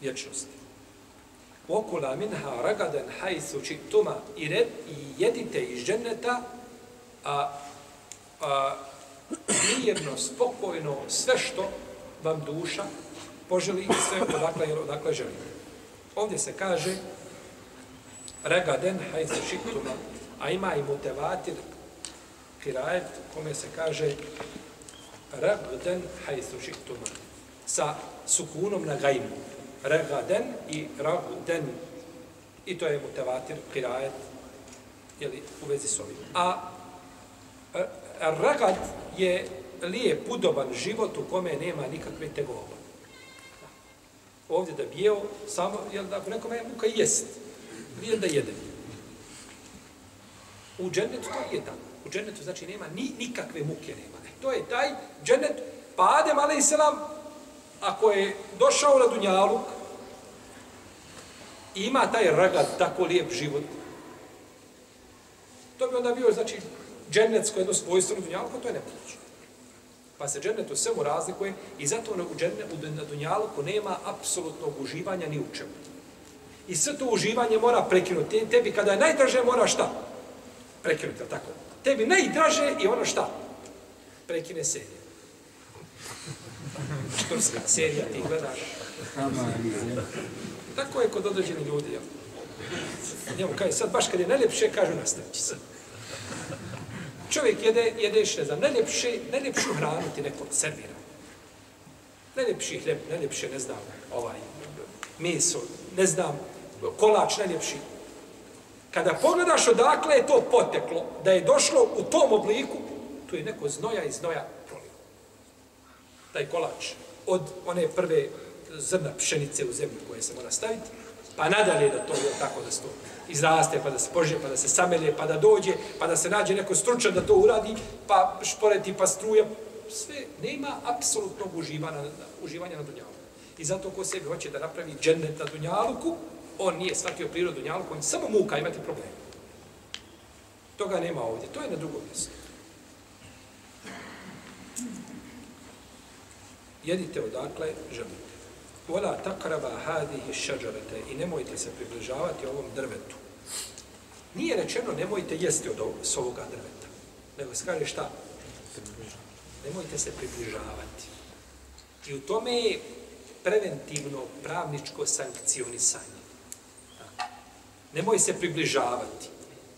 vječnosti. Okula minha ragaden hajsu čiktuma i, red, i jedite iz dženneta a, a, mirno, spokojno, sve što vam duša poželi i sve odakle, odakle želi. Ovdje se kaže ragaden hajsu šiktuma. a ima i mutevatir kirajet kome se kaže ragaden hajsu šiktuma. sa sukunom na gajmu regaden i raguden. I to je mutevatir, kirajet, jeli, u vezi s ovim. A e, ragad je lijep, udoban život u kome nema nikakve tegoba. Ovdje da bijeo, samo, jel da nekome je muka jest, nije da jede. U džennetu to je tako. U džennetu znači nema ni nikakve muke nema. E, to je taj džennet, pa Adem, ale i selam, ako je došao na Dunjaluk i ima taj ragad, tako lijep život, to bi onda bio, znači, džennetsko jedno svojstvo na Dunjaluku, to je nemoguće. Pa se džennet u svemu razlikuje i zato u džennetu na Dunjaluku nema apsolutnog uživanja ni u čemu. I sve to uživanje mora prekinuti. Tebi kada je najdraže mora šta? Prekinuti, tako? Tebi najdraže i ono šta? Prekine serija. turska serija, ti gledaš. Tako je kod određenih ljudi. Jel? Njemu kaže, sad baš kad je najljepše, kažu nastavit će se. Čovjek jede, jedeš, ne znam, najljepše, najljepšu hranu ti neko servira. Najljepši hljeb, najljepše, ne znam, ovaj, meso, ne znam, kolač najljepši. Kada pogledaš odakle je to poteklo, da je došlo u tom obliku, tu je neko znoja i znoja taj kolač od one prve zrna pšenice u zemlju koje se mora staviti, pa nadalje da to je tako da se to izraste, pa da se požije, pa da se samelje, pa da dođe, pa da se nađe neko stručan da to uradi, pa šporeti, pa struja, sve, nema apsolutnog uživanja, uživanja na dunjalu. I zato ko sebi hoće da napravi džennet na Dunjaluku, on nije shvatio prirodu Dunjaluku, on samo muka imati problem. Toga nema ovdje, to je na drugom mjestu. jedite odakle želite. Vola takraba hadihi šađarete i nemojte se približavati ovom drvetu. Nije rečeno nemojte jesti od ovog, s ovoga drveta. Nego se kaže šta? Nemojte se približavati. I u tome je preventivno pravničko sankcionisanje. Nemoj se približavati.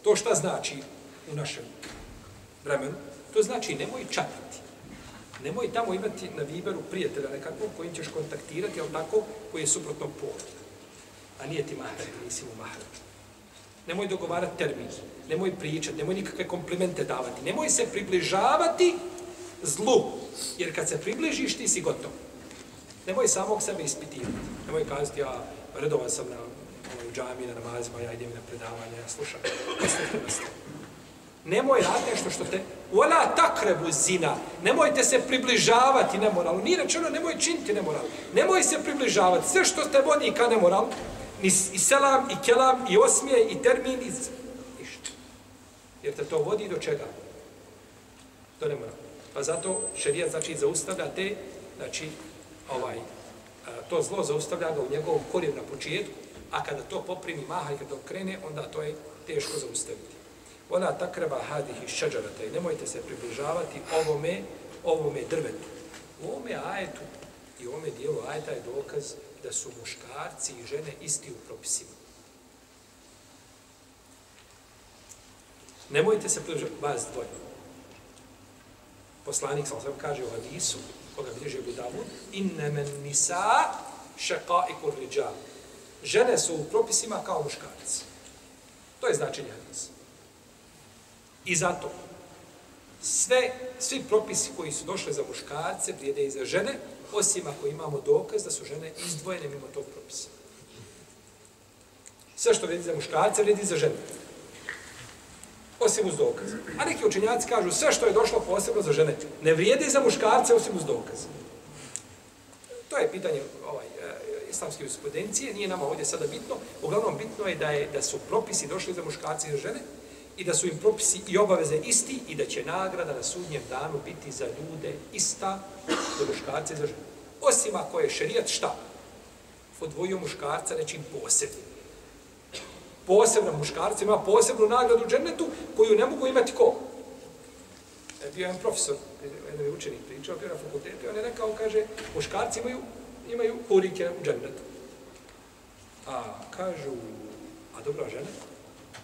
To šta znači u našem vremenu? To znači nemoj čatati nemoj tamo imati na Viberu prijatelja nekakvog kojim ćeš kontaktirati, ali tako, koji je suprotno pola. A nije ti mahar, nisi mu mahar. Nemoj dogovarati termin, nemoj pričati, nemoj nikakve komplimente davati, nemoj se približavati zlu, jer kad se približiš, ti si gotov. Nemoj samog sebe ispitivati. Nemoj kazati, ja, redovan sam na u džami, na namazima, ja idem na predavanje, ja slušam. Ostavite nas to. Nemoj raditi nešto što te... Ona takrebu zina. Nemojte se približavati nemoralu. Nije rečeno nemoj činiti nemoral. Nemoj se približavati. Sve što te vodi ka nemoralu, ni, i selam, i kelam, i osmije, i termin, i ništa. Jer te to vodi do čega? Do nemorala. Pa zato šerijat znači zaustavlja te, znači ovaj, to zlo zaustavlja ga u njegovom korijenu na početku, a kada to poprimi maha i kada krene, onda to je teško zaustaviti. Ona takreba hadih iz šađarata i nemojte se približavati ovome, ovome drvetu. U ovome ajetu i u ovome dijelu ajeta je dokaz da su muškarci i žene isti u propisima. Nemojte se približavati, vas dvoje. Poslanik sam sam kaže u hadisu, koga bliže Budavud, inne men nisa šeqa i kurriđa. Žene su u propisima kao muškarci. To je značenje hadisa. I zato, sve, svi propisi koji su došli za muškarce vrijede i za žene, osim ako imamo dokaz da su žene izdvojene mimo tog propisa. Sve što vrijedi za muškarce vrijedi za žene. Osim uz dokaz. A neki učenjaci kažu sve što je došlo posebno za žene ne vrijedi za muškarce osim uz dokaz. To je pitanje ovaj, islamske jurisprudencije, nije nama ovdje sada bitno. Uglavnom bitno je da, je da su propisi došli za muškarce i za žene, i da su im propisi i obaveze isti i da će nagrada na sudnjem danu biti za ljude ista za muškarce i za žene. Osim ako je šerijat šta? Odvojio muškarca nečim posebnim. Posebno muškarca ima posebnu nagradu u džennetu koju ne mogu imati ko? E, bio jedan profesor, jedan je učenik pričao, bio na fakultetu, on je rekao, kaže, muškarci imaju, imaju hurike u džennetu. A kažu, a dobra žena,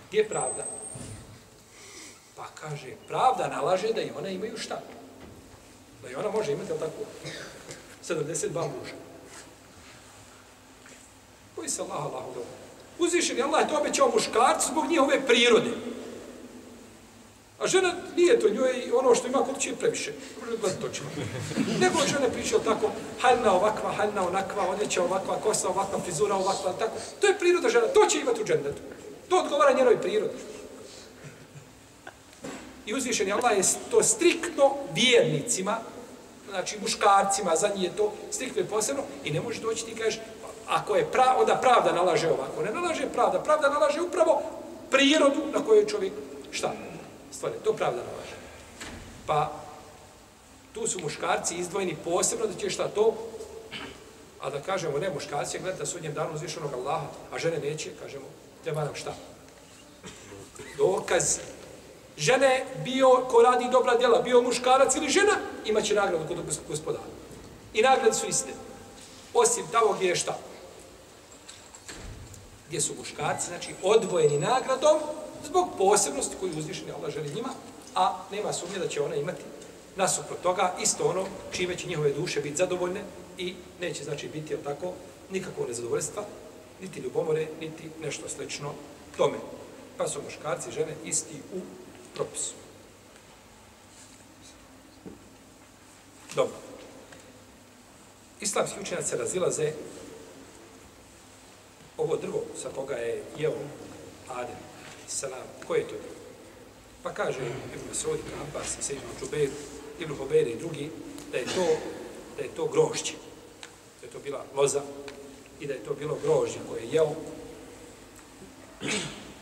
gdje je pravda? Pa kaže, pravda nalaže da i ona imaju šta? Da i ona može imati, ali tako, 72 muža. Koji se Allah, Allah, dobro. Uzvišen je Allah to obećao muškarcu zbog njihove prirode. A žena nije to, njoj ono što ima kod će previše. To. Nego žene pričaju tako, haljna ovakva, haljna onakva, odjeća ovakva, kosa ovakva, frizura ovakva, tako. To je priroda žena, to će imati u džendetu. To odgovara njenoj prirodi. I uzvišen je Allah je to striktno vjernicima, znači muškarcima, za njih je to striktno je posebno, i ne može doći ti kažeš, ako je pra, onda pravda nalaže ovako, ne nalaže pravda, pravda nalaže upravo prirodu na kojoj čovjek, šta, stvari, to pravda nalaže. Pa, tu su muškarci izdvojeni posebno da će šta to, a da kažemo, ne, muškarci je gledati da sudnjem danu uzvišenog Allaha, a žene neće, kažemo, treba nam šta? Dokaz žene bio, ko radi dobra djela, bio muškarac ili žena, imaće nagradu kod gospodara. I nagrade su iste. Osim tamo gdje je šta? Gdje su muškarci, znači odvojeni nagradom zbog posebnosti koju uzvišeni Allah želi njima, a nema sumnje da će ona imati nasuprot toga isto ono čime će njihove duše biti zadovoljne i neće znači biti jel tako nikakvo nezadovoljstva, niti ljubomore, niti nešto slično tome. Pa su muškarci i žene isti u propisu. Dobro. Islamski učenjaci se razilaze ovo drvo sa koga je jeo Adem, salam, ko je to drvo? Pa kaže Ibn Sodi, Ibn Abbas, Ibn Čubeir, Ibn Hobeir i drugi, da je to, da je to grožđe. Da je to bila loza i da je to bilo grožđe koje je jeo.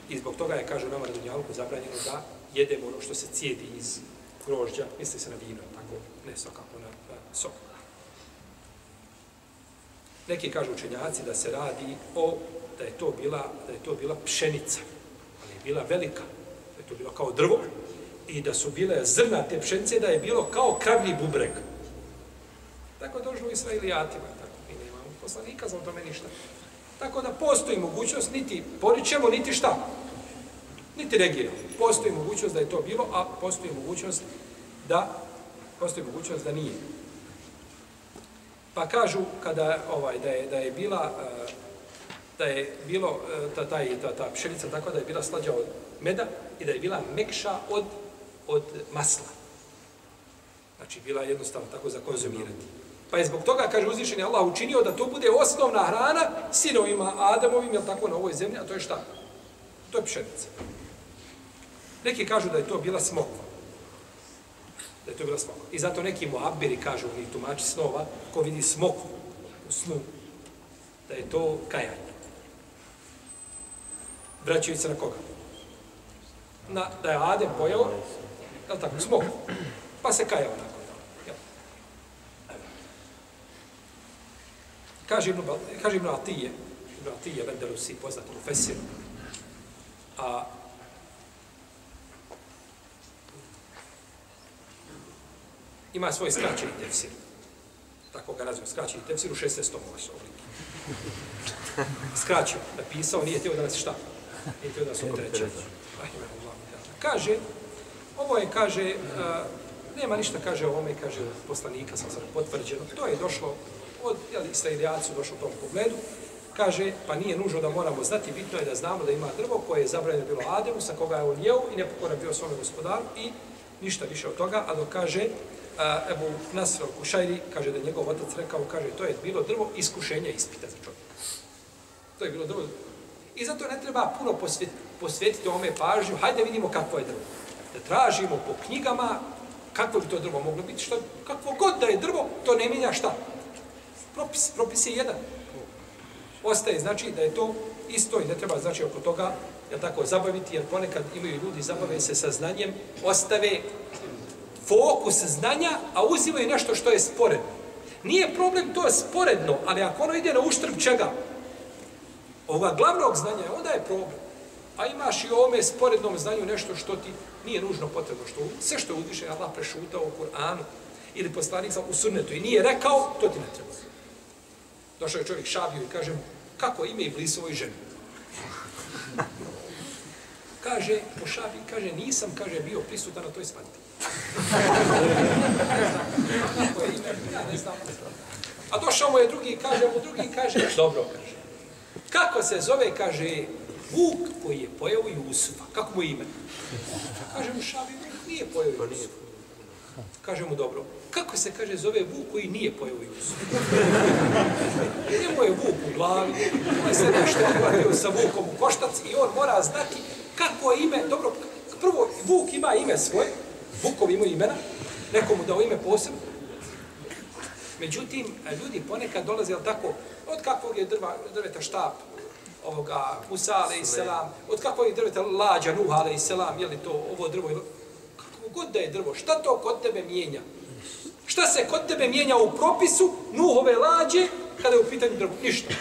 I zbog toga je, kažu nama Dunjalku, zabranjeno da jedemo ono što se cijedi iz grožđa, misli se na vino, tako, ne svakako na, na sok. Neki kažu učenjaci da se radi o, da je to bila, da je to bila pšenica, bila velika, da je to bilo kao drvo, i da su bile zrna te pšenice, da je bilo kao kravni bubreg. Tako došlo u Israilijatima, tako, mi nemamo poslanika za tome ništa. Tako da postoji mogućnost, niti poričemo, niti šta, niti negiramo. Postoji mogućnost da je to bilo, a postoji mogućnost da postoji mogućnost da nije. Pa kažu kada ovaj da je da je bila uh, da je bilo e, ta ta ta, ta pšenica tako da je bila slađa od meda i da je bila mekša od od masla. Znači bila je jednostavno tako za konzumirati. Pa je zbog toga, kaže uzvišeni Allah, učinio da to bude osnovna hrana sinovima Adamovim, jel tako, na ovoj zemlji, a to je šta? To je pšenica. Neki kažu da je to bila smokva. Da je to bila smokva. I zato neki muabiri kažu, oni tumači snova, ko vidi smokvu u snu, da je to kajanje. Vraćaju se na koga? Na, da je Adem pojao, je tako, smog, Pa se kajao nakon toga. Kaže Ibn, kaže Ibn Atije, Ibn Atije, Vendelusi, poznat u Fesiru, a ima svoj skraćeni tefsir. Tako ga nazivaju, skraćeni tefsir u 16. tomova su obliki. Skraćio, napisao, nije teo da nas šta? Kaže, ovo je, kaže, uh, nema ništa, kaže, o ovome, kaže, poslanika, sam sad potvrđeno. To je došlo od, jeli, israelijacu došlo u tom pogledu. Kaže, pa nije nužno da moramo znati, bitno je da znamo da ima drvo koje je zabranjeno bilo Ademu, sa koga je on jeo i nepokoran bio svome gospodaru i ništa više od toga, a dok kaže, uh, Ebu Nasr Kušajri, kaže da je njegov otac rekao, kaže, to je bilo drvo iskušenja ispita za čovjeka. To je bilo drvo. I zato ne treba puno posvetiti, posvetiti ome pažnju, hajde vidimo kakvo je drvo. Da tražimo po knjigama kakvo bi to drvo moglo biti, što, kakvo god da je drvo, to ne mijenja šta? Propis, propis je jedan. Ostaje, znači da je to isto i ne treba, znači, oko toga, jel tako, zabaviti, jer ponekad imaju ljudi, zabave se sa znanjem, ostave fokus znanja, a uzimaju nešto što je sporedno. Nije problem to je sporedno, ali ako ono ide na uštrb čega? Ovoga glavnog znanja, onda je problem. A imaš i ome sporednom znanju nešto što ti nije nužno potrebno. Što, sve što je uzvišen Allah prešutao u Kur'anu ili poslanik u sunnetu i nije rekao, to ti ne treba. Došao je čovjek šabio i kaže mu, kako ime i blisovoj ženi? Kaže, po šabi, kaže, nisam, kaže, bio prisutan na toj svadbi. Kako je ime? Ja ne znam. A došao mu je drugi, kaže mu drugi, kaže, dobro, kaže. Kako se zove, kaže, Vuk koji je pojao Jusufa. Kako mu je ime? Kaže mu Vuk nije pojao Jusufa. Kaže mu dobro. Kako se kaže zove Vuk koji nije pojao Jusufa? Njemu je Vuk u glavi, on se nešto uhvatio sa Vukom u koštac i on mora znati kako je ime, dobro, prvo Vuk ima ime svoje, Vukov ima imena, nekomu dao ime posebno, Međutim, ljudi ponekad dolaze, jel tako, od kakvog je drva, drveta štap, ovoga Musa alaih selam, od kakvog je drveta lađa Nuh alaih selam, je li to ovo drvo, kako god da je drvo, šta to kod tebe mijenja? Šta se kod tebe mijenja u propisu Nuhove lađe kada je u pitanju drvo? Ništa.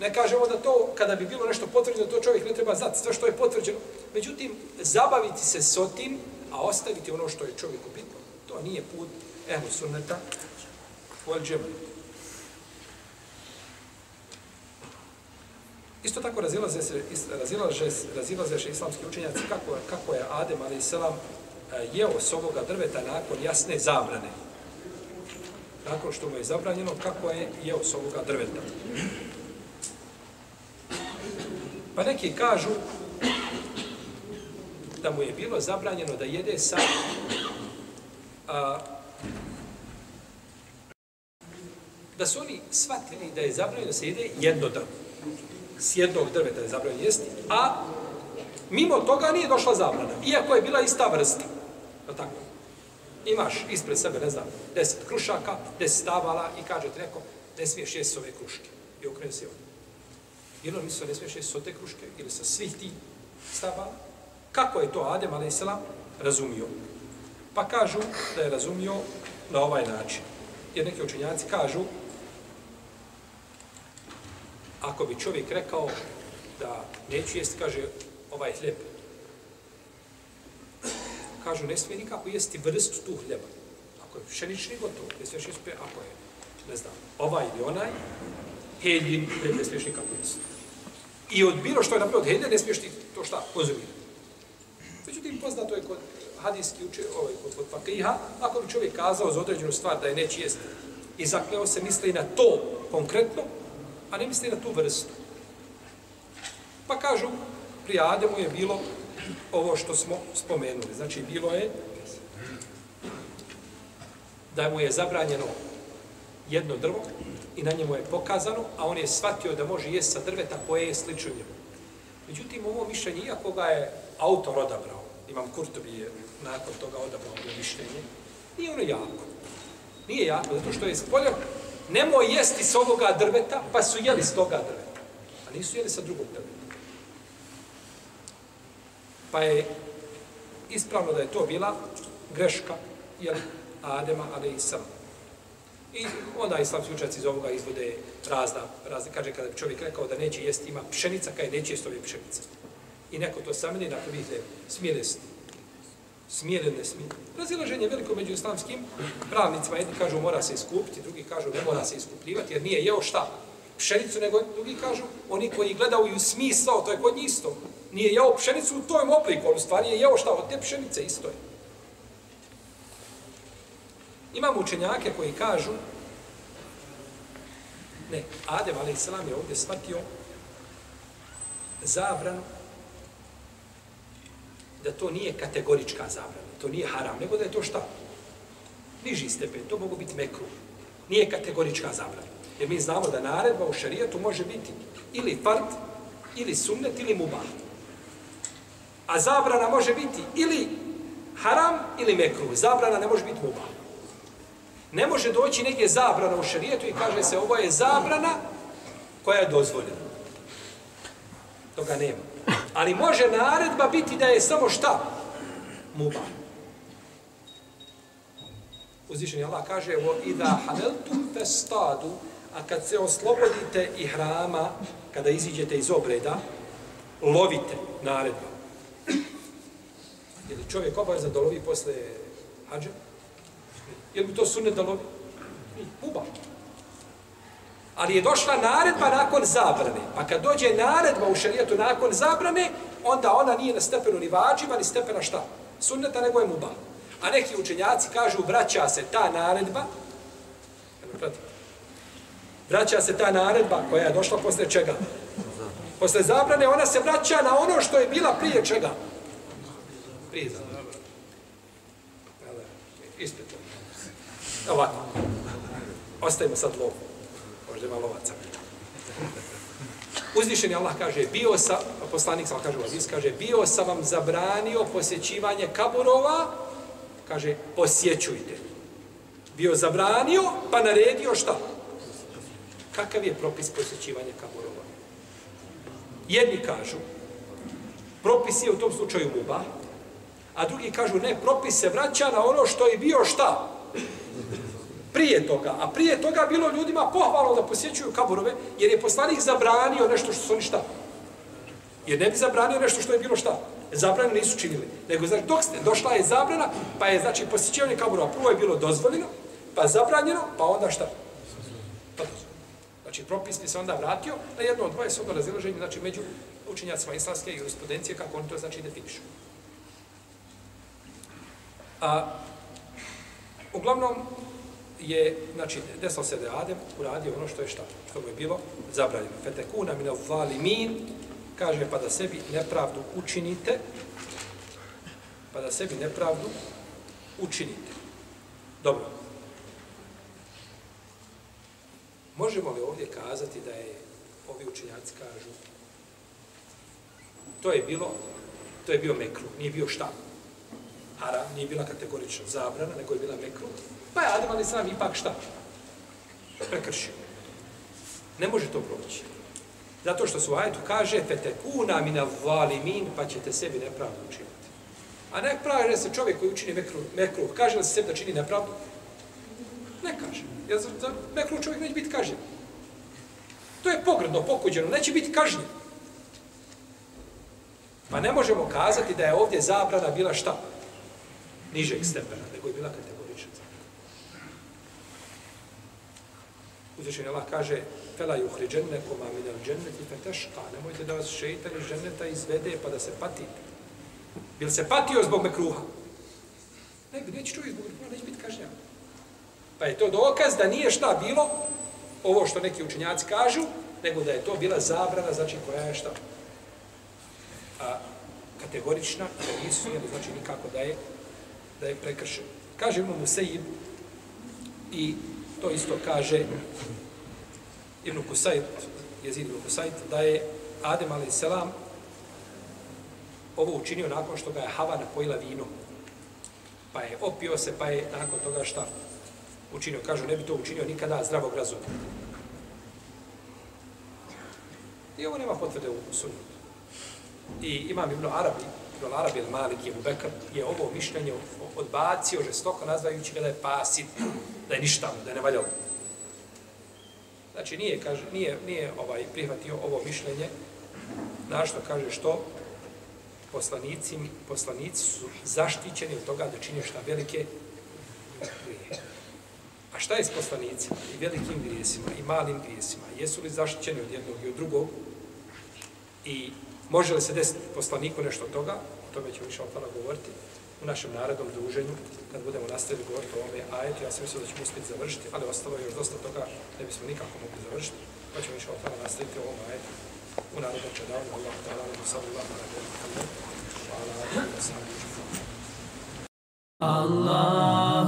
Ne kažemo da to, kada bi bilo nešto potvrđeno, to čovjek ne treba znati, sve što je potvrđeno. Međutim, zabaviti se s otim, a ostaviti ono što je čovjeku bitno, to nije put ehlu sunneta, u džemlju. Isto tako razilaze se, razilaze, razilaze se islamski učenjaci kako, kako je Adem, ali selam, e, jeo s ovoga drveta nakon jasne zabrane. Nakon što mu je zabranjeno, kako je jeo s ovoga drveta. Pa neki kažu da mu je bilo zabranjeno da jede sa a, da su oni shvatili da je zabranjeno da se jede jedno drvo s jednog drveta je zabranjeno jesti, a mimo toga nije došla zabrana, iako je bila ista vrsta. Je tako? Imaš ispred sebe, ne znam, deset krušaka, deset stavala i kaže ti neko, ne smiješ jesti ove kruške. I okrenu se ovdje. Jedno on misle, ne smiješ jesti te kruške ili sa svih ti stavala. Kako je to Adem, a.s. razumio? Pa kažu da je razumio na ovaj način. Jer neki učenjaci kažu ako bi čovjek rekao da neću jesti, kaže, ovaj hljeb, kažu, ne smije nikako jesti vrstu tu hljeba. Ako je pšenični, gotovo, ne smiješ jesti, ako je, ne znam, ovaj ili onaj, heljin, ne smiješ nikako jesti. I od bilo što je napravio od helja, ne smiješ ti to šta, konzumirati. Međutim, poznato je kod hadijski uče, ovaj, kod, kod fakiha, ako bi čovjek kazao za određenu stvar da je neće jesti i zakleo se misli na to konkretno, a ne misli na tu vrstu. Pa kažu, pri Ademu je bilo ovo što smo spomenuli. Znači, bilo je da mu je zabranjeno jedno drvo i na njemu je pokazano, a on je shvatio da može jesti sa drveta koje je slično njemu. Međutim, ovo mišljenje, iako ga je autor odabrao, imam Kurtobi je nakon toga odabrao ovo mišljenje, nije ono jako. Nije jako, zato što je spolja, nemoj jesti s ovoga drveta, pa su jeli s toga drveta. A nisu jeli sa drugog drveta. Pa je ispravno da je to bila greška, jel, Adema, ali i sam. I onda islamski učenjaci iz ovoga izvode razna, razne, kaže kada bi čovjek rekao da neće jesti, ima pšenica, kada neće jesti ove pšenice. I neko to sameni, dakle vidite, smije li smije li ne smije. Razilaženje veliko među islamskim pravnicima, jedni kažu mora se iskupiti, drugi kažu ne mora se iskupljivati, jer nije jeo šta? Pšenicu, nego drugi kažu, oni koji gledaju u smisao, to je kod njih isto. Nije jeo pšenicu u tom obliku, on u stvari je jeo šta od te pšenice isto je. Imamo učenjake koji kažu, ne, Adem a.s. je ovdje shvatio zabranu da to nije kategorička zabrana, to nije haram, nego da je to šta? Niži stepen, to mogu biti mekru. Nije kategorička zabrana. Jer mi znamo da naredba u šarijetu može biti ili fard, ili sunnet, ili mubah. A zabrana može biti ili haram, ili mekru. Zabrana ne može biti mubah. Ne može doći negdje zabrana u šarijetu i kaže se ovo je zabrana koja je dozvoljena. Toga nema. Ali može naredba biti da je samo šta? Muba. Uzvišen Allah kaže o idha haneltum festadu a kad se oslobodite i hrama kada iziđete iz obreda lovite naredba. Je li čovjek obavezan da lovi posle hađa? Je li to sunnet da lovi? Uba. Ali je došla naredba nakon zabrane. Pa kad dođe naredba u šarijetu nakon zabrane, onda ona nije na stepenu ni vađiva, ni stepena šta? Sunneta, nego je muba. A neki učenjaci kažu, vraća se ta naredba, vraća se ta naredba koja je došla posle čega? Posle zabrane, ona se vraća na ono što je bila prije čega? Prije zabrane. Ispred Ovako. Ostavimo sad lovu. Možda ima lovaca. Uzvišen je Allah kaže, bio sa, poslanik sam kaže, Aziz kaže, bio sam vam zabranio posjećivanje kaburova, kaže, posjećujte. Bio zabranio, pa naredio šta? Kakav je propis posjećivanja kaburova? Jedni kažu, propis je u tom slučaju muba, a drugi kažu, ne, propis se vraća na ono što je bio šta? Prije toga. A prije toga bilo ljudima pohvalno da posjećuju kaburove, jer je poslanik zabranio nešto što su oni šta. Jer ne bi zabranio nešto što je bilo šta. Zabrane nisu činili. Nego, znači, dok ste, došla je zabrana, pa je, znači, posjećivanje kaburova prvo je bilo dozvoljeno, pa zabranjeno, pa onda šta? Pa dozvoljeno. Znači, propis bi se onda vratio na jedno od dvoje sodo razilaženje, znači, među učenjacima islamske i jurisprudencije, kako oni to, znači, definišu. A, uglavnom, je, znači, desilo se da je Adem uradio ono što je šta, što mu je bilo zabranjeno. Fetekuna mine al-zalimin, kaže, pa da sebi nepravdu učinite, pa da sebi nepravdu učinite. Dobro. Možemo li ovdje kazati da je, ovi učinjaci kažu, to je bilo, to je bio mekru, nije bio šta? Haram, nije bila kategorična zabrana, nego je bila mekru, Pa je Adem ali sam ipak šta? Prekršio. Ne može to proći. Zato što su ajetu kaže fetekuna mina valimin pa ćete sebi nepravdu učiniti. A ne pravi se čovjek koji učini mekru, mekru kaže li se sebi da čini nepravdu? Ne kaže. Jer za, za mekru čovjek neće biti kažnjen. To je pogredno, pokuđeno, neće biti kažnjen. Pa ne možemo kazati da je ovdje zabrana bila šta? Nižeg stepena, nego je bila kategorija. Uzvišen Allah kaže Fela juhri dženne koma minel dženneti fe teška. Nemojte da vas šeitan iz dženneta izvede pa da se patite. Bil se patio zbog mekruha? Ne, neće čuo zbog mekruha, neće biti kažnjan. Pa je to dokaz da nije šta bilo, ovo što neki učenjaci kažu, nego da je to bila zabrana, znači koja je šta? A, kategorična, da nisu, jel, znači nikako da je, da je prekršen. Kaže mu Musejib, I to isto kaže Ibn Kusajt, jezid Ibn Kusajt, da je Adem a.s. ovo učinio nakon što ga je Hava napojila vino. Pa je opio se, pa je nakon toga šta učinio. Kažu, ne bi to učinio nikada zdravog razuma. I ovo nema potvrde u sunnu. I imam Ibn Arabi, Ibn Arabi il Malik je Bekr, je ovo mišljenje odbacio žestoko nazvajući ga da je pasit, da je ništa, da je nevaljalo. Znači nije, kaže, nije, nije ovaj prihvatio ovo mišljenje, našto kaže što poslanici, poslanici su zaštićeni od toga da čine šta velike grije. A šta je s poslanicima i velikim grijesima i malim grijesima? Jesu li zaštićeni od jednog i od drugog? I može li se desiti poslaniku nešto od toga? O tome ćemo više opala govoriti u našem narodnom druženju, kad budemo nastavili govoriti o ovome ajetu. Ja sam mislio da ćemo uspjeti završiti, ali ostalo je još dosta toga, ne bismo nikako mogli završiti. Pa ćemo više opala nastaviti o ovom ajetu u narodnom čedavu. Allah, ta'ala, sallallahu alaihi wa sallam. Hvala, Allah, sallallahu alaihi wa sallam. Allah